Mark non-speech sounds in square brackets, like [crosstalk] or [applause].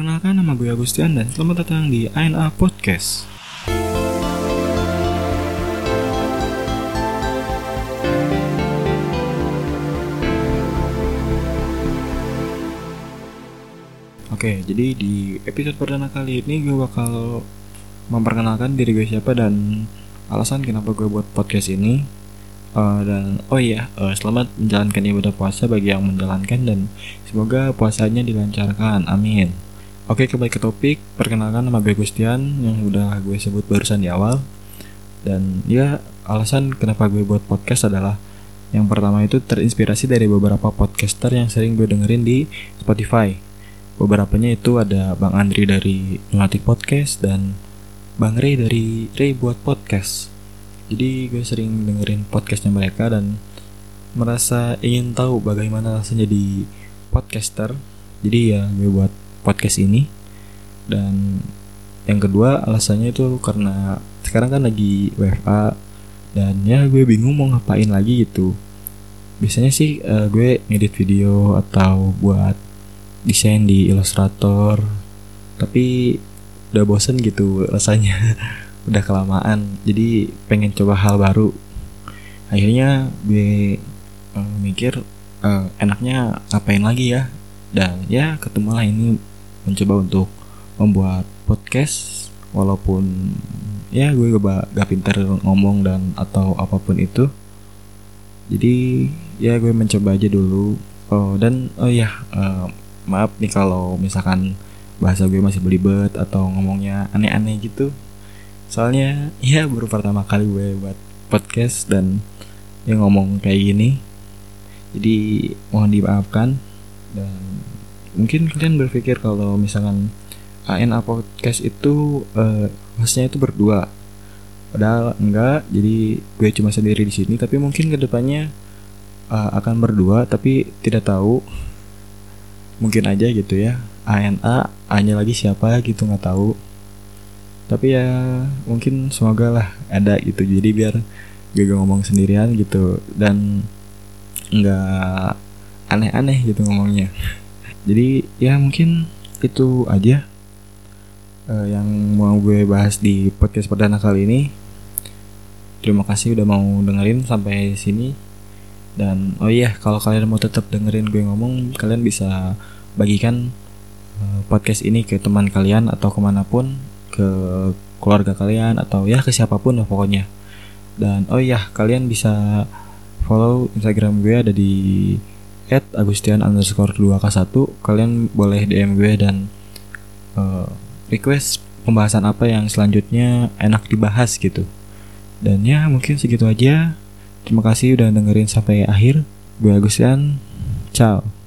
Perkenalkan nama gue Agustian dan selamat datang di ANA Podcast. Oke, jadi di episode perdana kali ini gue bakal memperkenalkan diri gue siapa dan alasan kenapa gue buat podcast ini. Uh, dan oh iya, uh, selamat menjalankan ibadah puasa bagi yang menjalankan dan semoga puasanya dilancarkan. Amin. Oke, kembali ke topik. Perkenalkan nama gue Gustian yang udah gue sebut barusan di awal. Dan ya, alasan kenapa gue buat podcast adalah yang pertama itu terinspirasi dari beberapa podcaster yang sering gue dengerin di Spotify. Beberapanya itu ada Bang Andri dari Lunatic Podcast dan Bang Ray dari Ray Buat Podcast. Jadi gue sering dengerin podcastnya mereka dan merasa ingin tahu bagaimana rasanya jadi podcaster. Jadi ya gue buat podcast ini. Dan yang kedua alasannya itu karena sekarang kan lagi WFA dan ya gue bingung mau ngapain lagi gitu. Biasanya sih uh, gue ngedit video atau buat desain di Illustrator. Tapi udah bosen gitu rasanya. [laughs] udah kelamaan jadi pengen coba hal baru akhirnya gue uh, mikir uh, enaknya ngapain lagi ya dan ya ketemulah ini mencoba untuk membuat podcast walaupun ya gue gak, gak pinter ngomong dan atau apa pun itu. Jadi ya gue mencoba aja dulu. Oh dan oh ya uh, maaf nih kalau misalkan bahasa gue masih belibet atau ngomongnya aneh-aneh gitu. Soalnya ya baru pertama kali gue buat podcast dan yang ngomong kayak gini. Jadi mohon dimaafkan dan mungkin kalian berpikir kalau misalkan ANA podcast itu uh, hostnya itu berdua. Padahal enggak jadi gue cuma sendiri di sini tapi mungkin ke depannya uh, akan berdua tapi tidak tahu. Mungkin aja gitu ya. ANA A nya lagi siapa gitu nggak tahu. Tapi ya mungkin semoga lah ada gitu. Jadi biar gue gak ngomong sendirian gitu dan nggak aneh-aneh gitu ngomongnya jadi ya mungkin itu aja uh, yang mau gue bahas di podcast perdana kali ini. Terima kasih udah mau dengerin sampai sini. Dan oh iya kalau kalian mau tetap dengerin gue ngomong kalian bisa bagikan uh, podcast ini ke teman kalian atau ke mana pun ke keluarga kalian atau ya ke siapa pun lah pokoknya. Dan oh iya kalian bisa follow instagram gue ada di at agustian underscore 2k1 kalian boleh dm gue dan uh, request pembahasan apa yang selanjutnya enak dibahas gitu. Dan ya mungkin segitu aja. Terima kasih udah dengerin sampai akhir. Gue agustian. Ciao